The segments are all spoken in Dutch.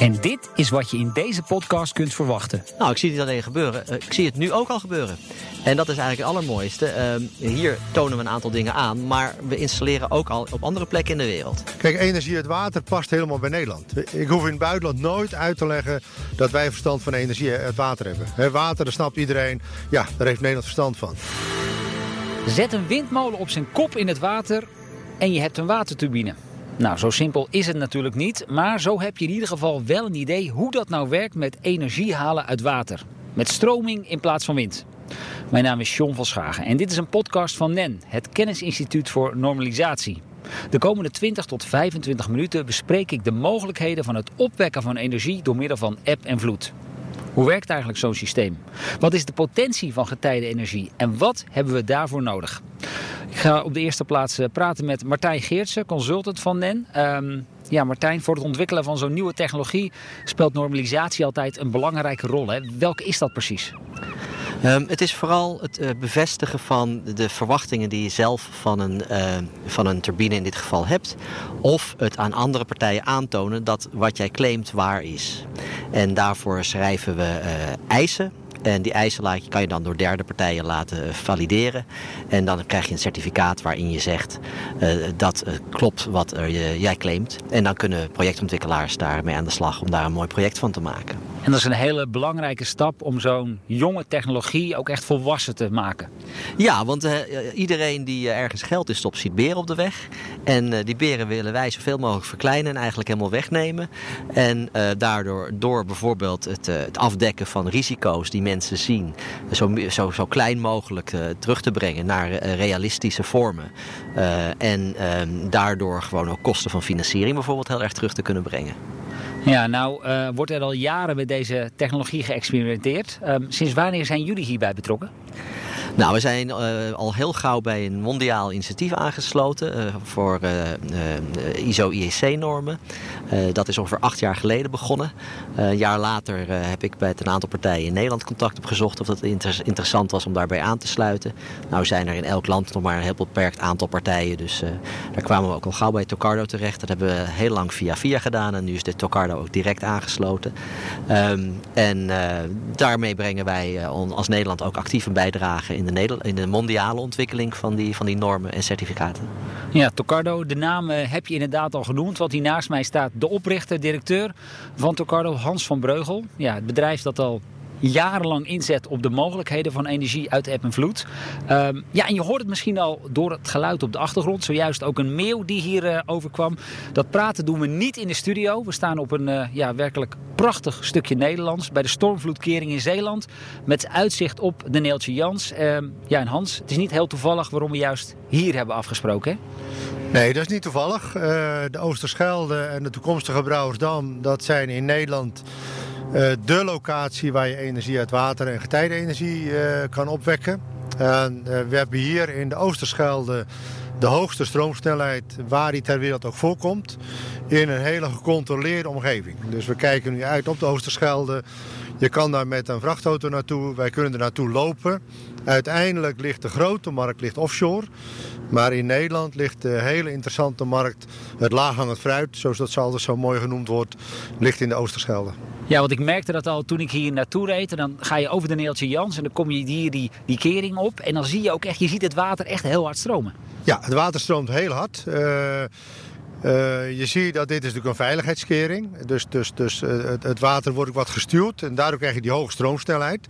En dit is wat je in deze podcast kunt verwachten. Nou, ik zie het niet alleen gebeuren. eh, Ik zie het nu ook al gebeuren. En dat is eigenlijk het allermooiste. Ehm, Hier tonen we een aantal dingen aan, maar we installeren ook al op andere plekken in de wereld. Kijk, energie uit water past helemaal bij Nederland. Ik hoef in het buitenland nooit uit te leggen dat wij verstand van energie uit water hebben. Hè, water, dat snapt iedereen. Ja, daar heeft Nederland verstand van. Zet een windmolen op zijn kop in het water en je hebt een waterturbine. Nou, zo simpel is het natuurlijk niet, maar zo heb je in ieder geval wel een idee hoe dat nou werkt met energie halen uit water. Met stroming in plaats van wind. Mijn naam is John van Schagen en dit is een podcast van NEN, het Kennisinstituut voor Normalisatie. De komende 20 tot 25 minuten bespreek ik de mogelijkheden van het opwekken van energie door middel van eb en vloed. Hoe werkt eigenlijk zo'n systeem? Wat is de potentie van getijdenenergie en wat hebben we daarvoor nodig? Ik ga op de eerste plaats eh, praten met Martijn Geertsen, consultant van NEN. Ehm, ja, Martijn, voor het ontwikkelen van zo'n nieuwe technologie speelt normalisatie altijd een belangrijke rol. Hè? Welke is dat precies? Ehm, het is vooral het eh, bevestigen van de verwachtingen die je zelf van een, eh, van een turbine in dit geval hebt. Of het aan andere partijen aantonen dat wat jij claimt waar is. En daarvoor schrijven we eh, eisen. En die eisen kan je dan door derde partijen laten valideren. En dan krijg je een certificaat waarin je zegt dat eh, klopt wat er, jij claimt. En dan kunnen projectontwikkelaars daarmee aan de slag om daar een mooi project van te maken. En dat is een hele belangrijke stap om zo'n jonge technologie ook echt volwassen te maken. Ja, want eh, iedereen die eh, ergens geld in stopt, ziet beren op de weg. En eh, die beren willen wij zoveel mogelijk verkleinen en eigenlijk helemaal wegnemen. En eh, daardoor, door bijvoorbeeld het, eh, het afdekken van risico's die mensen zien, zo, zo, zo klein mogelijk eh, terug te brengen naar eh, realistische vormen. Eh, en ehm, daardoor gewoon ook kosten van financiering bijvoorbeeld heel erg terug te kunnen brengen. Ja, nou eh, wordt er al jaren met deze technologie geëxperimenteerd. Ehm, sinds wanneer zijn jullie hierbij betrokken? Nou, we zijn eh, al heel gauw bij een mondiaal initiatief aangesloten eh, voor eh, ISO-IEC-normen. Dat is ongeveer acht jaar geleden begonnen. Een jaar later heb ik bij een aantal partijen in Nederland contact opgezocht of inter- interessant was om daarbij aan te sluiten. Nou zijn er in elk land nog maar een heel beperkt aantal partijen, dus daar kwamen we ook al gauw bij Tocardo terecht. Dat hebben we heel lang via via gedaan en nu is de Tocardo ook direct aangesloten. Ehm, en daarmee brengen wij als Nederland ook actief een bijdrage in de, in de mondiale ontwikkeling van die, van die normen en certificaten. Ja, Tocardo, de naam eh, heb je inderdaad al genoemd. Want hier naast mij staat de oprichter, directeur van Tocardo, Hans van Breugel. Ja, het bedrijf dat al jarenlang inzet op de mogelijkheden van energie uit eb en vloed. Ehm, ja, en je hoort het misschien al door het geluid op de achtergrond. Zojuist ook een meeuw die hier eh, overkwam. Dat praten doen we niet in de studio. We staan op een eh, ja, werkelijk prachtig stukje Nederlands. Bij de stormvloedkering in Zeeland. Met uitzicht op de Neeltje Jans. Ehm, ja, en Hans, het is niet heel toevallig waarom we juist hier hebben afgesproken. Hè? Nee, dat is niet toevallig. Eh, de Oosterschelde en de toekomstige Brouwersdam, dat zijn in Nederland eh, de locatie waar je energie uit water en getijdenenergie eh, kan opwekken. En eh, we hebben hier in de Oosterschelde de hoogste stroomsnelheid waar die ter wereld ook voorkomt. In een hele gecontroleerde omgeving. Dus we kijken nu uit op de Oosterschelde. Je kan daar met een vrachtauto naartoe. Wij kunnen er naartoe lopen. Uiteindelijk ligt de grote markt ligt offshore. Maar in Nederland ligt de hele interessante markt, het laaghangend fruit, zoals dat altijd zo mooi genoemd wordt, ligt in de Oosterschelde. Ja, want ik merkte dat al toen ik hier naartoe reed. En dan ga je over de Neeltje Jans en dan kom je hier die, die kering op. En dan zie je ook echt, je ziet het water echt heel hard stromen. Ja, het water stroomt heel hard. Eh, eh, je ziet dat dit is natuurlijk een veiligheidskering. Dus, dus, dus eh, het, water wordt ook wat gestuurd en daardoor krijg je die hoge stroomsnelheid.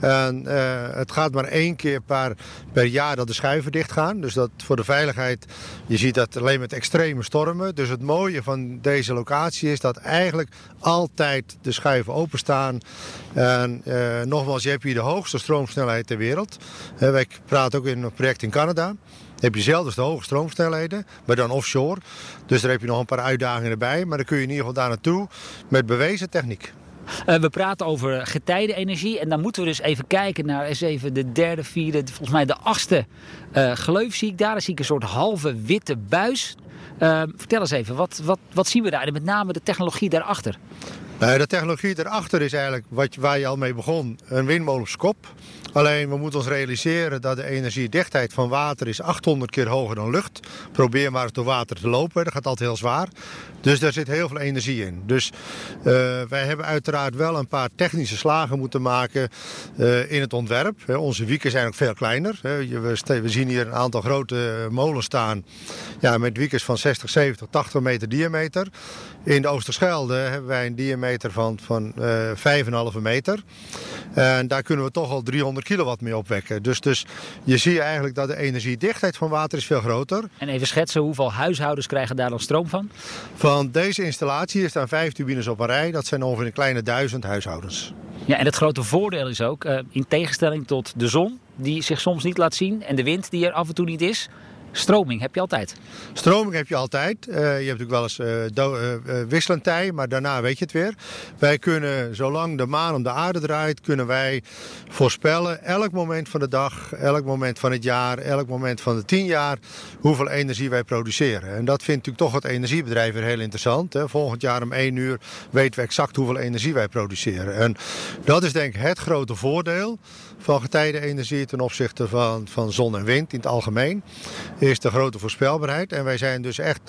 En eh, het gaat maar één keer per, per jaar dat de schuiven dicht gaan. Dus dat voor de veiligheid, je ziet dat alleen met extreme stormen. Dus het mooie van deze locatie is dat eigenlijk altijd de schuiven openstaan. En nogmaals, je hebt hier de hoogste stroomsnelheid ter wereld. Wij praten ook in een project in Canada heb je zelf dus de hoge stroomsnelheden, maar dan offshore. Dus daar heb je nog een paar uitdagingen erbij. Maar dan kun je in ieder geval daar naartoe met bewezen techniek. Eh, we praten over getijdenenergie. En dan moeten we dus even kijken naar eens even de derde, vierde, volgens mij de achtste eh gleuf zie ik daar. Dan zie ik een soort halve witte buis. Eh, vertel eens even, wat, wat, wat zien we daar? En met name de technologie daarachter. Nou, de technologie erachter is eigenlijk wat, waar je al mee begon, een windmolenskop. Alleen we moeten ons realiseren dat de energiedichtheid van water is 800 keer hoger dan lucht. Probeer maar door water te lopen, dat gaat altijd heel zwaar. Dus daar zit heel veel energie in. Dus uh, wij hebben uiteraard wel een paar technische slagen moeten maken uh, in het ontwerp. onze wieken zijn ook veel kleiner. We, zien hier een aantal grote molens staan ja, met wiekers van 60, 70, 80 meter diameter. In de Oosterschelde hebben wij een diameter van, van uh, 5,5 meter. En daar kunnen we toch al 300 kilowatt mee opwekken. Dus, dus je ziet eigenlijk dat de energiedichtheid van water is veel groter. En even schetsen, hoeveel huishoudens krijgen daar dan stroom van? Van deze installatie staan vijf turbines op een rij. Dat zijn ongeveer een kleine duizend huishoudens. Ja, en het grote voordeel is ook, uh, in tegenstelling tot de zon, die zich soms niet laat zien, en de wind die er af en toe niet is, Stroming heb je altijd? Stroming heb je altijd. Uh, je hebt natuurlijk wel eens uh, uh, wisselend tij, maar daarna weet je het weer. Wij kunnen, zolang de maan om de aarde draait, kunnen wij voorspellen elk moment van de dag, elk moment van het jaar, elk moment van de tien jaar, hoeveel energie wij produceren. En dat vindt natuurlijk toch het energiebedrijf weer heel interessant. Hè. Volgend jaar om één uur weten we exact hoeveel energie wij produceren. En dat is denk ik het grote voordeel van getijdenenergie ten opzichte van, van zon en wind in het algemeen is de grote voorspelbaarheid. En wij zijn dus echt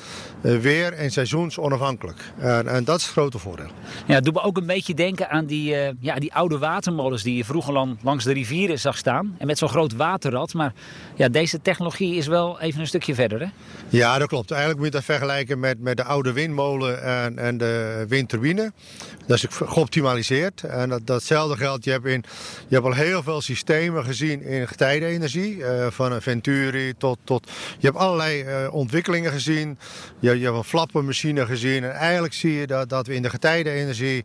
eh, weer- en seizoensonafhankelijk. En, en dat is het grote voordeel. Ja, het doet me ook een beetje denken aan die, uh, ja, die oude watermolens die je vroeger langs de rivieren zag staan. En met zo'n groot waterrad. Maar ja, deze technologie is wel even een stukje verder hè? Ja, dat klopt. Eigenlijk moet je dat vergelijken met, met de oude windmolen en, en de windturbine. Dat is geoptimaliseerd. En dat, datzelfde geldt, je hebt, in, je hebt al heel veel systemen gezien in getijdenenergie. Uh, van een Venturi tot, tot... Je hebt allerlei uh, ontwikkelingen gezien. Je, je hebt een flappenmachine gezien. En eigenlijk zie je dat, dat we in de getijdenenergie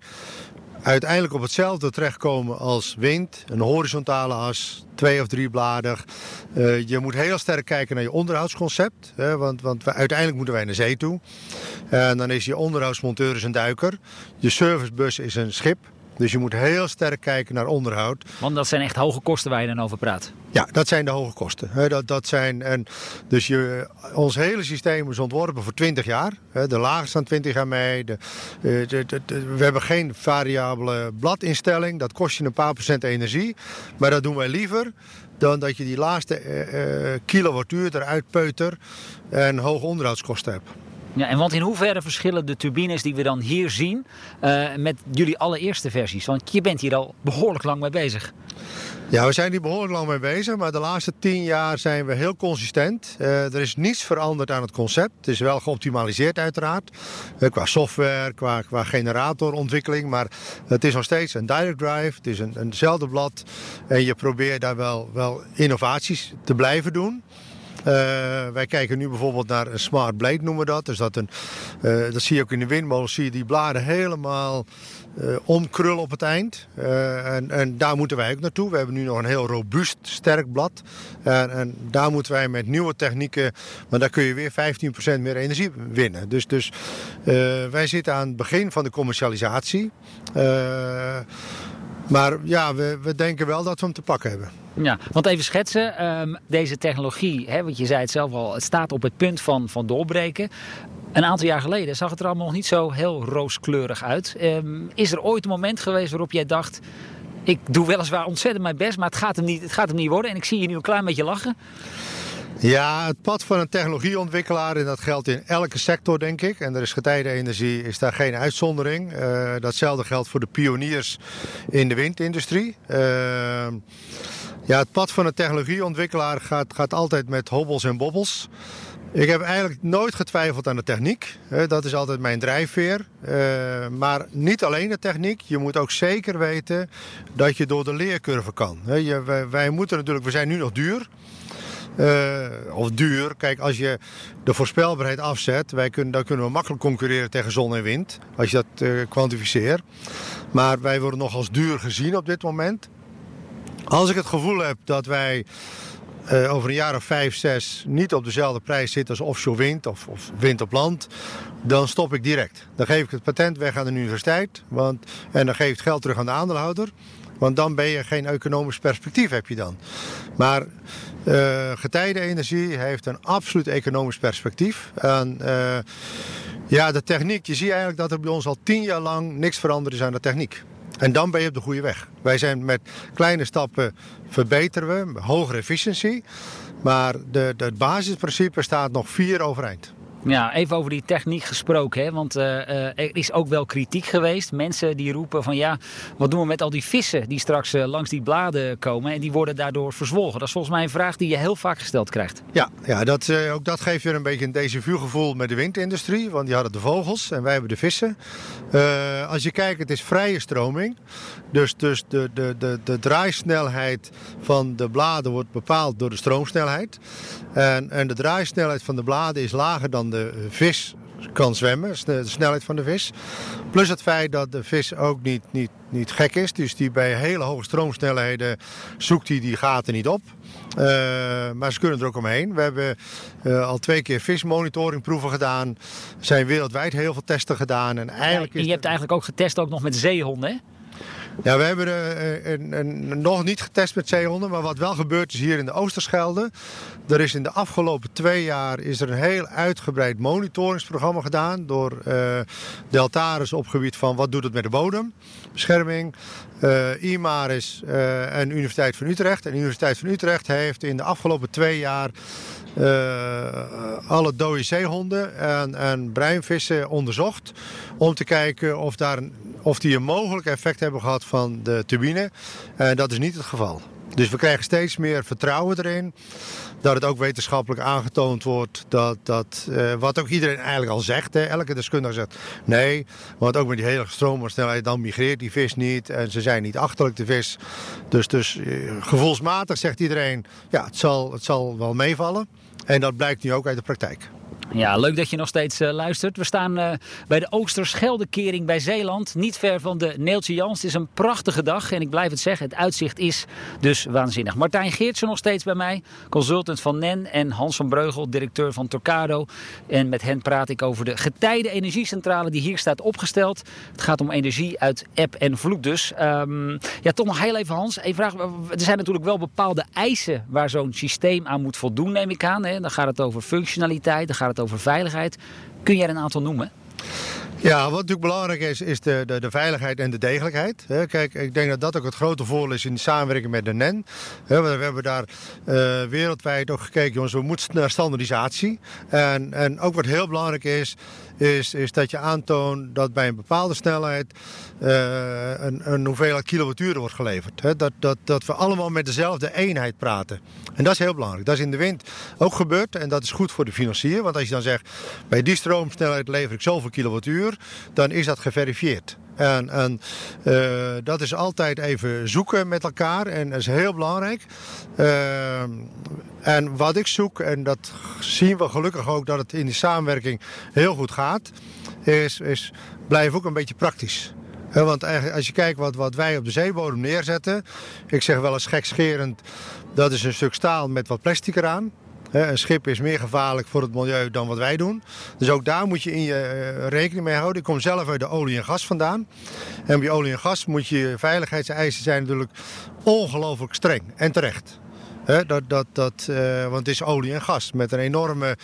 uiteindelijk op hetzelfde terechtkomen als wind. Een horizontale as, twee of drie bladig. Uh, je moet heel sterk kijken naar je onderhoudsconcept. Hè, want, want we, uiteindelijk moeten wij naar zee toe. En dan is je onderhoudsmonteur is een duiker. Je servicebus is een schip. Dus je moet heel sterk kijken naar onderhoud. Want dat zijn echt hoge kosten waar je dan over praat. Ja, dat zijn de hoge kosten. Dat, dat zijn, en dus je, ons hele systeem is ontworpen voor 20 jaar. De lagen staan 20 jaar mee. De, de, de, we hebben geen variabele bladinstelling. Dat kost je een paar procent energie. Maar dat doen wij liever dan dat je die laatste uh, kilowattuur eruit peuter en hoge onderhoudskosten hebt. Ja, en want in hoeverre verschillen de turbines die we dan hier zien uh, met jullie allereerste versies? Want je bent hier al behoorlijk lang mee bezig. Ja, we zijn hier behoorlijk lang mee bezig, maar de laatste tien jaar zijn we heel consistent. Uh, er is niets veranderd aan het concept. Het is wel geoptimaliseerd uiteraard, uh, qua software, qua, qua generatorontwikkeling. Maar het is nog steeds een direct drive, het is een, eenzelfde blad. En je probeert daar wel, wel innovaties te blijven doen. Uh, wij kijken nu bijvoorbeeld naar een smart blade noemen we dat. Dus dat, een, uh, dat zie je ook in de windmolen, zie je die bladen helemaal uh, omkrullen op het eind. En, en, daar moeten wij ook naartoe. We hebben nu nog een heel robuust, sterk blad. En, en daar moeten wij met nieuwe technieken, maar daar kun je weer 15% meer energie winnen. Dus, dus wij zitten aan het begin van de commercialisatie. Maar ja, we, we denken wel dat we hem te pakken hebben. Ja, want even schetsen, um, deze technologie, hè, want je zei het zelf al, het staat op het punt van, van doorbreken. Een aantal jaar geleden zag het er allemaal nog niet zo heel rooskleurig uit. Um, is er ooit een moment geweest waarop jij dacht, ik doe weliswaar ontzettend mijn best, maar het gaat hem niet, het gaat hem niet worden. En ik zie je nu een klein beetje lachen. Ja, het pad van een technologieontwikkelaar, en dat geldt in elke sector, denk ik. En er is getijdenenergie, is daar geen uitzondering. Uh, datzelfde geldt voor de pioniers in de windindustrie. Uh, ja, het pad van een technologieontwikkelaar gaat, gaat altijd met hobbels en bobbels. Ik heb eigenlijk nooit getwijfeld aan de techniek. Dat is altijd mijn drijfveer. Maar niet alleen de techniek. Je moet ook zeker weten dat je door de leercurve kan. Wij moeten natuurlijk, we zijn nu nog duur. Uh, of duur. Kijk, als je de voorspelbaarheid afzet, wij kunnen, dan kunnen we makkelijk concurreren tegen zon en wind. Als je dat uh, kwantificeert. Maar wij worden nog als duur gezien op dit moment. Als ik het gevoel heb dat wij uh, over een jaar of vijf, zes niet op dezelfde prijs zitten als offshore wind of, of, wind op land, dan stop ik direct. Dan geef ik het patent weg aan de universiteit want, en dan geef ik het geld terug aan de aandeelhouder. Want dan ben je geen economisch perspectief heb je dan. Maar uh, getijdenenergie heeft een absoluut economisch perspectief. En, uh, Ja, de techniek. Je ziet eigenlijk dat er bij ons al tien jaar lang niks veranderd is aan de techniek. En dan ben je op de goede weg. Wij zijn met kleine stappen verbeteren we, hogere efficiëntie. Maar het basisprincipe staat nog vier overeind. Ja, even over die techniek gesproken. Hè? Want uh, er is ook wel kritiek geweest. Mensen die roepen van ja, wat doen we met al die vissen die straks uh, langs die bladen komen en die worden daardoor verzwolgen. Dat is volgens mij een vraag die je heel vaak gesteld krijgt. Ja, ja dat, ook dat geeft weer een beetje een déjà vu gevoel met de windindustrie. Want die hadden de vogels en wij hebben de vissen. als je kijkt, het is vrije stroming. Dus, dus de, de, de, de draaisnelheid van de bladen wordt bepaald door de stroomsnelheid. En, en de draaisnelheid van de bladen is lager dan de vis kan zwemmen, de snelheid van de vis. Plus het feit dat de vis ook niet, niet, niet gek is. Dus die bij hele hoge stroomsnelheden zoekt hij die gaten niet op. Uh, maar ze kunnen er ook omheen. We hebben uh, al twee keer vismonitoringproeven gedaan. Er zijn wereldwijd heel veel testen gedaan. En, eigenlijk ja, en je hebt eigenlijk ook getest ook nog met zeehonden, hè? Ja, we hebben een, een, nog niet getest met zeehonden, maar wat wel gebeurd is hier in de Oosterschelde. Er is in de afgelopen twee jaar is er een heel uitgebreid monitoringsprogramma gedaan door uh, Deltaris op gebied van wat doet het met de bodembescherming. Uh, IMARIS uh, en Universiteit van Utrecht. En de Universiteit van Utrecht heeft in de afgelopen twee jaar alle dode zeehonden en, en breinvissen onderzocht. Om te kijken of, daar of die een mogelijk effect hebben gehad van de turbine. En dat is niet het geval. Dus we krijgen steeds meer vertrouwen erin. Dat het ook wetenschappelijk aangetoond wordt dat, dat uh, wat ook iedereen eigenlijk al zegt. Hè, elke deskundige zegt nee, want ook met die hele stroomersnelheid dan migreert die vis niet. En ze zijn niet achterlijk de vis. Dus, dus uh, gevoelsmatig zegt iedereen ja het zal, het zal wel meevallen. En dat blijkt nu ook uit de praktijk. Ja, leuk dat je nog steeds uh, luistert. We staan uh, bij de Oosterscheldekering bij Zeeland. Niet ver van de Neeltje Jans. Het is een prachtige dag en ik blijf het zeggen. Het uitzicht is dus waanzinnig. Martijn Geertsen nog steeds bij mij. Consultant van NEN. En Hans van Breugel, directeur van Torcado. En met hen praat ik over de getijden energiecentrale die hier staat opgesteld. Het gaat om energie uit eb en vloed dus. Um, ja, toch nog heel even Hans. Een vraag. Er zijn natuurlijk wel bepaalde eisen waar zo'n systeem aan moet voldoen, neem ik aan. Hè. Dan gaat het over functionaliteit, dan gaat het over veiligheid. Kun jij er een aantal noemen? Ja, wat natuurlijk belangrijk is, is de, de, de veiligheid en de degelijkheid. Kijk, ik denk dat dat ook het grote voordeel is in de samenwerking met de NEN. We hebben daar uh, wereldwijd ook gekeken, jongens, we moeten naar standaardisatie. En, en ook wat heel belangrijk is, is, is dat je aantoont dat bij een bepaalde snelheid een, een hoeveelheid kilowattuur wordt geleverd. Hè? Dat, dat, dat we allemaal met dezelfde eenheid praten. En dat is heel belangrijk. Dat is in de wind ook gebeurd en dat is goed voor de financier. Want als je dan zegt, bij die stroomsnelheid lever ik zoveel kilowattuur, dan is dat geverifieerd. En, en uh, dat is altijd even zoeken met elkaar en dat is heel belangrijk. Uh, en wat ik zoek, en dat zien we gelukkig ook dat het in die samenwerking heel goed gaat, is, is blijf ook een beetje praktisch. He, want als je kijkt wat, wat wij op de zeebodem neerzetten, ik zeg wel eens gekscherend, dat is een stuk staal met wat plastic eraan. Een schip is meer gevaarlijk voor het milieu dan wat wij doen. Dus ook daar moet je in je rekening mee houden. Ik kom zelf uit de olie en gas vandaan. En bij olie en gas moet je veiligheidseisen zijn natuurlijk ongelooflijk streng en terecht. Dat, dat, dat, uh, want het is olie en gas met een enorme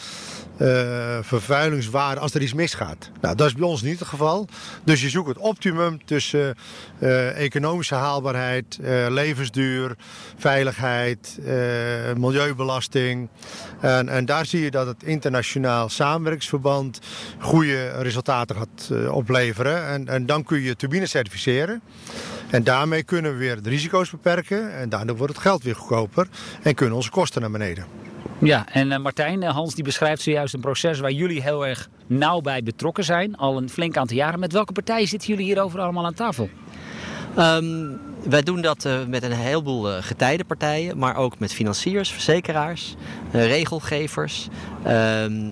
uh, vervuilingswaarde als er iets misgaat. Nou, dat is bij ons niet het geval. Dus je zoekt het optimum tussen uh, economische haalbaarheid, levensduur, veiligheid, milieubelasting. En, en, daar zie je dat het internationaal samenwerkingsverband goede resultaten gaat opleveren. En, en dan kun je turbines certificeren. En daarmee kunnen we weer de risico's beperken. En daardoor wordt het geld weer goedkoper en kunnen onze kosten naar beneden. Ja, en uh, Martijn, uh, Hans die beschrijft zojuist een proces waar jullie heel erg nauw bij betrokken zijn. Al een flink aantal jaren. Met welke partijen zitten jullie hierover allemaal aan tafel? Um, wij doen dat uh, met een heleboel uh, getijdenpartijen, maar ook met financiers, verzekeraars, uh, regelgevers, ehm,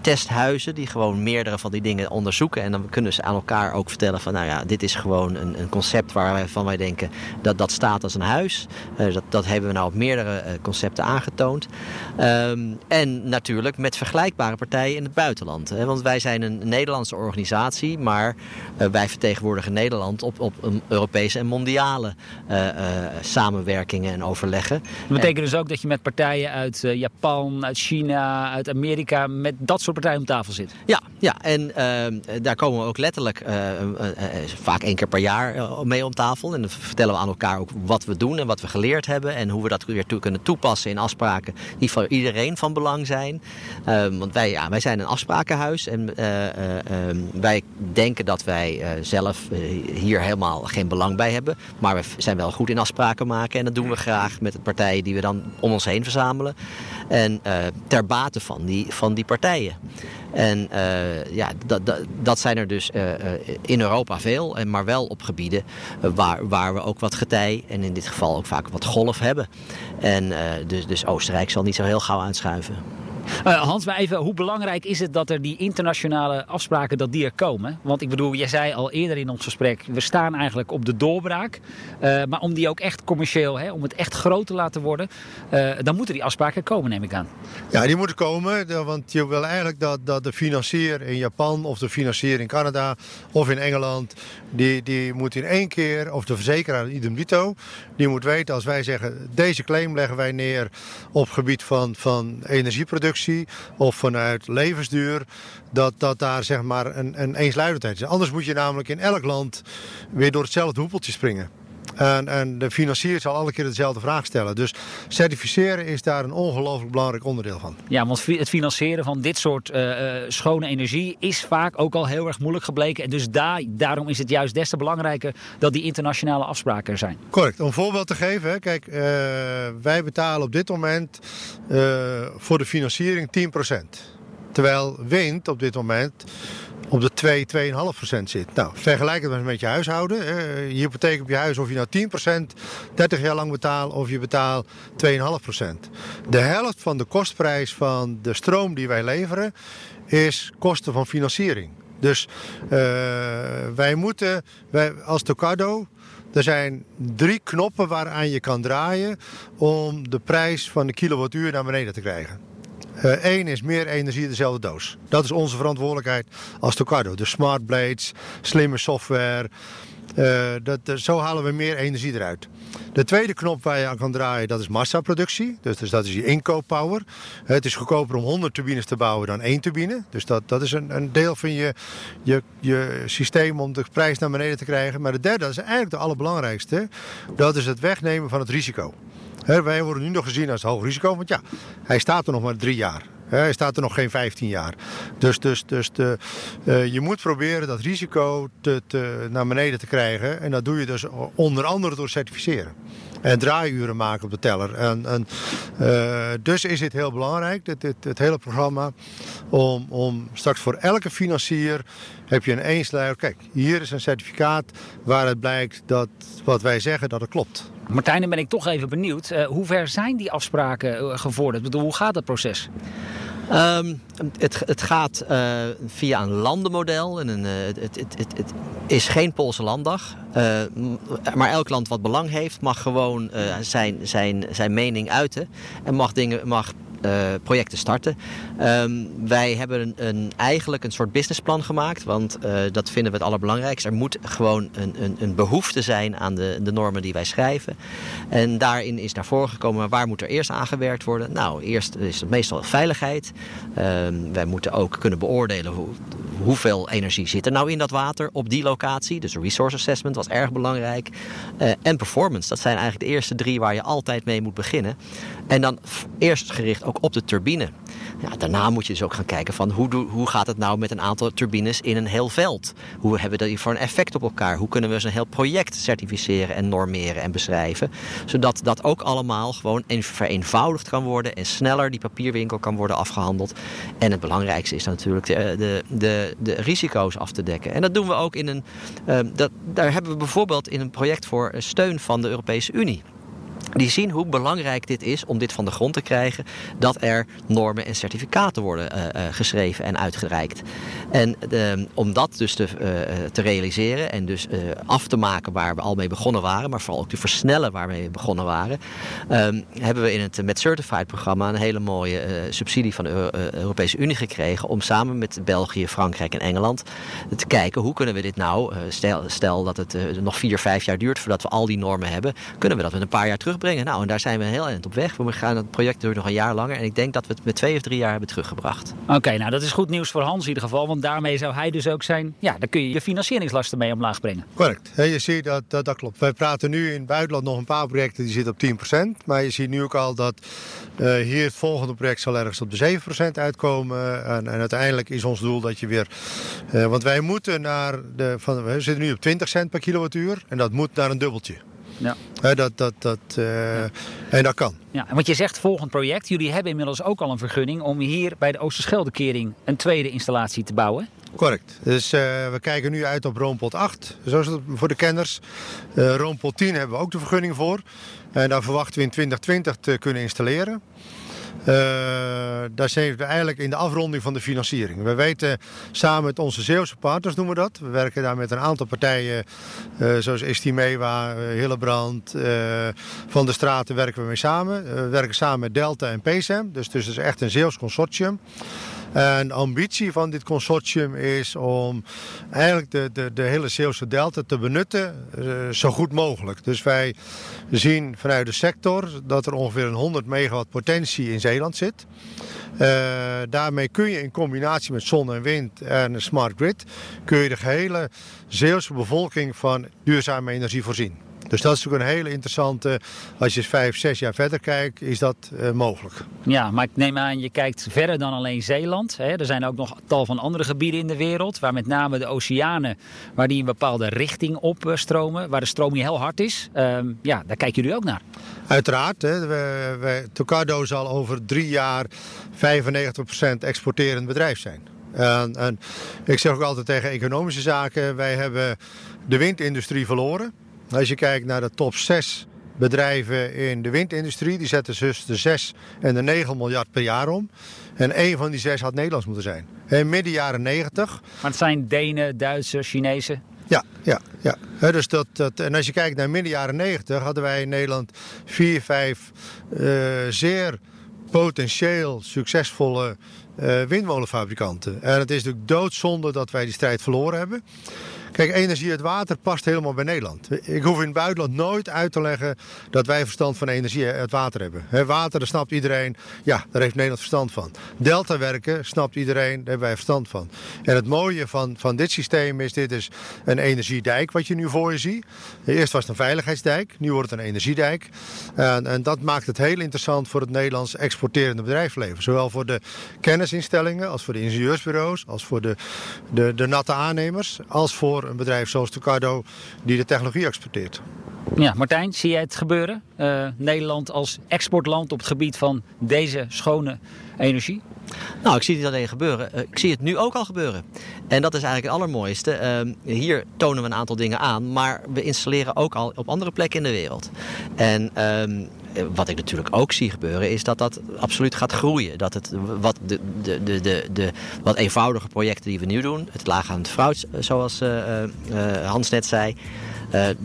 testhuizen die gewoon meerdere van die dingen onderzoeken. En dan kunnen ze aan elkaar ook vertellen van nou ja, dit is gewoon een, concept waarvan wij denken dat dat staat als een huis. dat, dat hebben we nou op meerdere concepten aangetoond. Um, en natuurlijk met vergelijkbare partijen in het buitenland. Want wij zijn een Nederlandse organisatie, maar wij vertegenwoordigen Nederland op, op een Europese en mondiale bilaterale samenwerkingen en overleggen. Dat betekent dus ook dat je met partijen uit Japan, uit China, uit Amerika, met dat soort partijen om tafel zit? Ja, ja en daar komen we ook letterlijk vaak één keer per jaar mee om tafel. En dan vertellen we aan elkaar ook wat we doen en wat we geleerd hebben en hoe we dat weer toe kunnen toepassen in afspraken die voor iedereen van belang zijn. Ehm, want wij, ja, wij zijn een afsprakenhuis en eh, eh, ehm, wij denken dat wij eh, zelf hier helemaal geen belang bij hebben. Maar zijn wel goed in afspraken maken en dat doen we graag met de partijen die we dan om ons heen verzamelen. En ter bate van die, van die partijen. En ja, dat, dat, dat, zijn er dus in Europa veel, maar wel op gebieden waar, waar we ook wat getij en in dit geval ook vaak wat golf hebben. En dus, dus Oostenrijk zal niet zo heel gauw aanschuiven. Uh, Hans, maar even, hoe belangrijk is het dat er die internationale afspraken dat die er komen? Want ik bedoel, jij zei al eerder in ons gesprek, we staan eigenlijk op de doorbraak. Uh, maar om die ook echt commercieel, hè, om het echt groot te laten worden, uh, dan moeten die afspraken komen, neem ik aan. Ja, die moeten komen, want je wil eigenlijk dat, dat de financier in Japan of de financier in Canada of in Engeland, die, die moet in één keer, of de verzekeraar idem dito, die moet weten als wij zeggen, deze claim leggen wij neer op gebied van, van energieproductie of vanuit levensduur, dat, dat daar zeg maar een, een eensluidendheid is. Anders moet je namelijk in elk land weer door hetzelfde hoepeltje springen. En, en, de financier zal alle keer dezelfde vraag stellen. Dus certificeren is daar een ongelooflijk belangrijk onderdeel van. Ja, want het financieren van dit soort uh, schone energie is vaak ook al heel erg moeilijk gebleken. En dus daar, daarom is het juist des te belangrijker dat die internationale afspraken er zijn. Correct. Om een voorbeeld te geven, kijk, uh, wij betalen op dit moment voor de financiering 10%. Terwijl wind op dit moment op de 2, 2,5% zit. Nou, vergelijk het met je huishouden. Je hypotheek op je huis, of je nou 10% 30 jaar lang betaalt of je betaalt 2,5%. De helft van de kostprijs van de stroom die wij leveren is kosten van financiering. Dus uh, wij moeten, wij, als Tocado, er zijn drie knoppen waaraan je kan draaien om de prijs van de kilowattuur naar beneden te krijgen. Eén uh, is meer energie dezelfde doos. Dat is onze verantwoordelijkheid als Tocardo. De smart blades, slimme software. Uh, dat, zo halen we meer energie eruit. De tweede knop waar je aan kan draaien, dat is massaproductie. Dus, dus dat is je inkooppower. Het is goedkoper om 100 turbines te bouwen dan één turbine. Dus dat, dat is een, een deel van je, je, je systeem om de prijs naar beneden te krijgen. Maar de derde, dat is eigenlijk de allerbelangrijkste. Dat is het wegnemen van het risico wij worden nu nog gezien als hoog risico, want ja, hij staat er nog maar drie jaar. hij staat er nog geen 15 jaar. Dus, dus, dus de, uh, je moet proberen dat risico te, te, naar beneden te krijgen. En dat doe je dus onder andere door certificeren. En draaiuren maken op de teller. En, uh, dus is het heel belangrijk, dit, dit, het hele programma, om, om straks voor elke financier heb je een eensluier. Kijk, hier is een certificaat waar het blijkt dat wat wij zeggen, dat het klopt. Martijn, dan ben ik toch even benieuwd. Uh, hoe ver zijn die afspraken uh, gevorderd? Ik bedoel, hoe gaat dat proces? Um, het, het, gaat uh, via een landenmodel. En een, het, het, het, is geen Poolse landdag. maar elk land wat belang heeft mag gewoon zijn, zijn, zijn mening uiten. En mag, dingen, mag projecten starten. Um, wij hebben een, een, eigenlijk een soort businessplan gemaakt, want uh, dat vinden we het allerbelangrijkste. Er moet gewoon een, een, een, behoefte zijn aan de, de normen die wij schrijven. En daarin is naar voren gekomen, waar moet er eerst aan gewerkt worden? Nou, eerst is het meestal veiligheid. Um, wij moeten ook kunnen beoordelen hoe, hoeveel energie zit er nou in dat water op die locatie. Dus resource assessment was erg belangrijk. Uh, en performance, dat zijn eigenlijk de eerste drie waar je altijd mee moet beginnen. En dan eerst gericht ook op de turbine. Ja, daarna moet je dus ook gaan kijken van hoe, hoe gaat het nou met een aantal turbines in een heel veld? Hoe hebben we dat voor een effect op elkaar? Hoe kunnen we zo'n heel project certificeren en normeren en beschrijven? Zodat dat ook allemaal gewoon vereenvoudigd kan worden en sneller die papierwinkel kan worden afgehandeld. En het belangrijkste is natuurlijk de, de, de, de risico's af te dekken. En dat doen we ook in een. Uh, dat, daar hebben we bijvoorbeeld in een project voor steun van de Europese Unie. Die zien hoe belangrijk dit is om dit van de grond te krijgen. Dat er normen en certificaten worden uh, uh, geschreven en uitgereikt. En uh, om dat dus te, te realiseren en dus af te maken waar we al mee begonnen waren, maar vooral ook te versnellen waarmee we begonnen waren, ehm, hebben we in het Met Certified programma een hele mooie subsidie van de Europese Unie gekregen om samen met België, Frankrijk en Engeland te kijken hoe kunnen we dit nou, stel, stel dat het nog vier, vijf jaar duurt voordat we al die normen hebben, kunnen we dat met een paar jaar terug terugbrengen. Nou, en daar zijn we heel eind op weg. We gaan het project duurt nog een jaar langer. En ik denk dat we het met twee of drie jaar hebben teruggebracht. Oké, nou dat is goed nieuws voor Hans in ieder geval. Want daarmee zou hij dus ook zijn... Ja, daar kun je je financieringslasten mee omlaag brengen. Correct. je ziet dat, dat, dat klopt. Wij praten nu in het buitenland nog een paar projecten die zitten op 10%. Maar je ziet nu ook al dat uh, hier het volgende project zal ergens op de 7% uitkomen. En, en uiteindelijk is ons doel dat je weer... Uh, want wij moeten naar de... Van, we zitten nu op 20 cent per kilowattuur. En dat moet naar een dubbeltje. Ja. dat, dat, dat, uh, ja. En dat kan. Ja, want je zegt volgend project. Jullie hebben inmiddels ook al een vergunning om hier bij de Oosterscheldekering een tweede installatie te bouwen. Correct. Dus uh, we kijken nu uit op Roompot 8. Zo is het voor de kenners. Uh, Roompot 10 hebben we ook de vergunning voor. En daar verwachten we in 2020 te kunnen installeren. Uh, daar zijn we eigenlijk in de afronding van de financiering. We weten samen met onze Zeeuwse partners doen we dat. We werken daar met een aantal partijen uh, zoals Estimewa, uh, Hillebrand, Van de Straten werken we mee samen. we werken samen met Delta en PSM. Dus, dus is echt een Zeeuws consortium. En de ambitie van dit consortium is om eigenlijk de, de, de hele Zeeuwse delta te benutten uh, zo goed mogelijk. Dus wij zien vanuit de sector dat er ongeveer een 100 megawatt potentie in Zeeland zit. Uh, daarmee kun je in combinatie met zon en wind en een smart grid... kun je de gehele Zeeuwse bevolking van duurzame energie voorzien. Dus dat is natuurlijk een hele interessante, als je vijf, zes jaar verder kijkt, is dat uh, mogelijk. Ja, maar ik neem aan, je kijkt verder dan alleen Zeeland. Hè? Er zijn ook nog tal van andere gebieden in de wereld, waar met name de oceanen, waar die een bepaalde richting op uh, stromen, waar de stroming heel hard is. Uh, ja, daar kijken jullie ook naar. Uiteraard. Hè. We, we, Tocado zal over drie jaar 95% exporterend bedrijf zijn. En, en ik zeg ook altijd tegen economische zaken, wij hebben de windindustrie verloren. Als je kijkt naar de top 6 bedrijven in de windindustrie, die zetten dus de 6 en de 9 miljard per jaar om. En één van die zes had Nederlands moeten zijn. In midden jaren 90. Maar het zijn Denen, Duitsers, Chinezen? Ja, ja, ja. dus dat, dat, en als je kijkt naar midden jaren 90 hadden wij in Nederland vier, vijf uh, zeer potentieel succesvolle uh, windmolenfabrikanten. En het is natuurlijk doodzonde dat wij die strijd verloren hebben. Kijk, energie uit water past helemaal bij Nederland. Ik hoef in het buitenland nooit uit te leggen dat wij verstand van energie uit water hebben. He, water, daar snapt iedereen. Ja, daar heeft Nederland verstand van. Delta werken, snapt iedereen, daar hebben wij verstand van. En het mooie van, van dit systeem is, dit is een energiedijk wat je nu voor je ziet. Eerst was het een veiligheidsdijk, nu wordt het een energiedijk. En, en dat maakt het heel interessant voor het Nederlands exporterende bedrijfsleven. Zowel voor de kennisinstellingen, als voor de ingenieursbureaus, als voor de, de, de natte aannemers, als voor een bedrijf zoals Tucardo die de technologie exporteert. Ja, Martijn, zie jij het gebeuren? Uh, Nederland als exportland op het gebied van deze schone energie? Nou, ik zie het niet alleen gebeuren. Ik zie het nu ook al gebeuren. En dat is eigenlijk het allermooiste. Uh, hier tonen we een aantal dingen aan, maar we installeren ook al op andere plekken in de wereld. En uh, wat ik natuurlijk ook zie gebeuren, is dat dat absoluut gaat groeien. Dat het wat, de, de, de, de, wat eenvoudige projecten die we nu doen, het laag aan het fruit, zoals uh, uh, Hans net zei.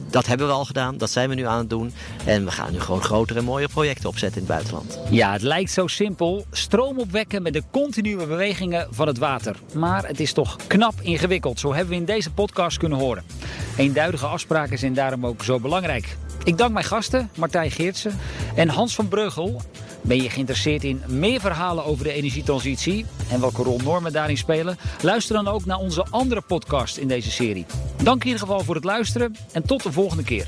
Dat hebben we al gedaan, dat zijn we nu aan het doen. En we gaan nu gewoon grotere en mooie projecten opzetten in het buitenland. Ja, het lijkt zo simpel. Stroom opwekken met de continue bewegingen van het water. Maar het is toch knap ingewikkeld, zo hebben we in deze podcast kunnen horen. Eenduidige afspraken zijn daarom ook zo belangrijk. Ik dank mijn gasten, Martijn Geertsen en Hans van Breugel. Ben je geïnteresseerd in meer verhalen over de energietransitie en welke rol normen daarin spelen? Luister dan ook naar onze andere podcast in deze serie. Dank in ieder geval voor het luisteren en tot de volgende keer.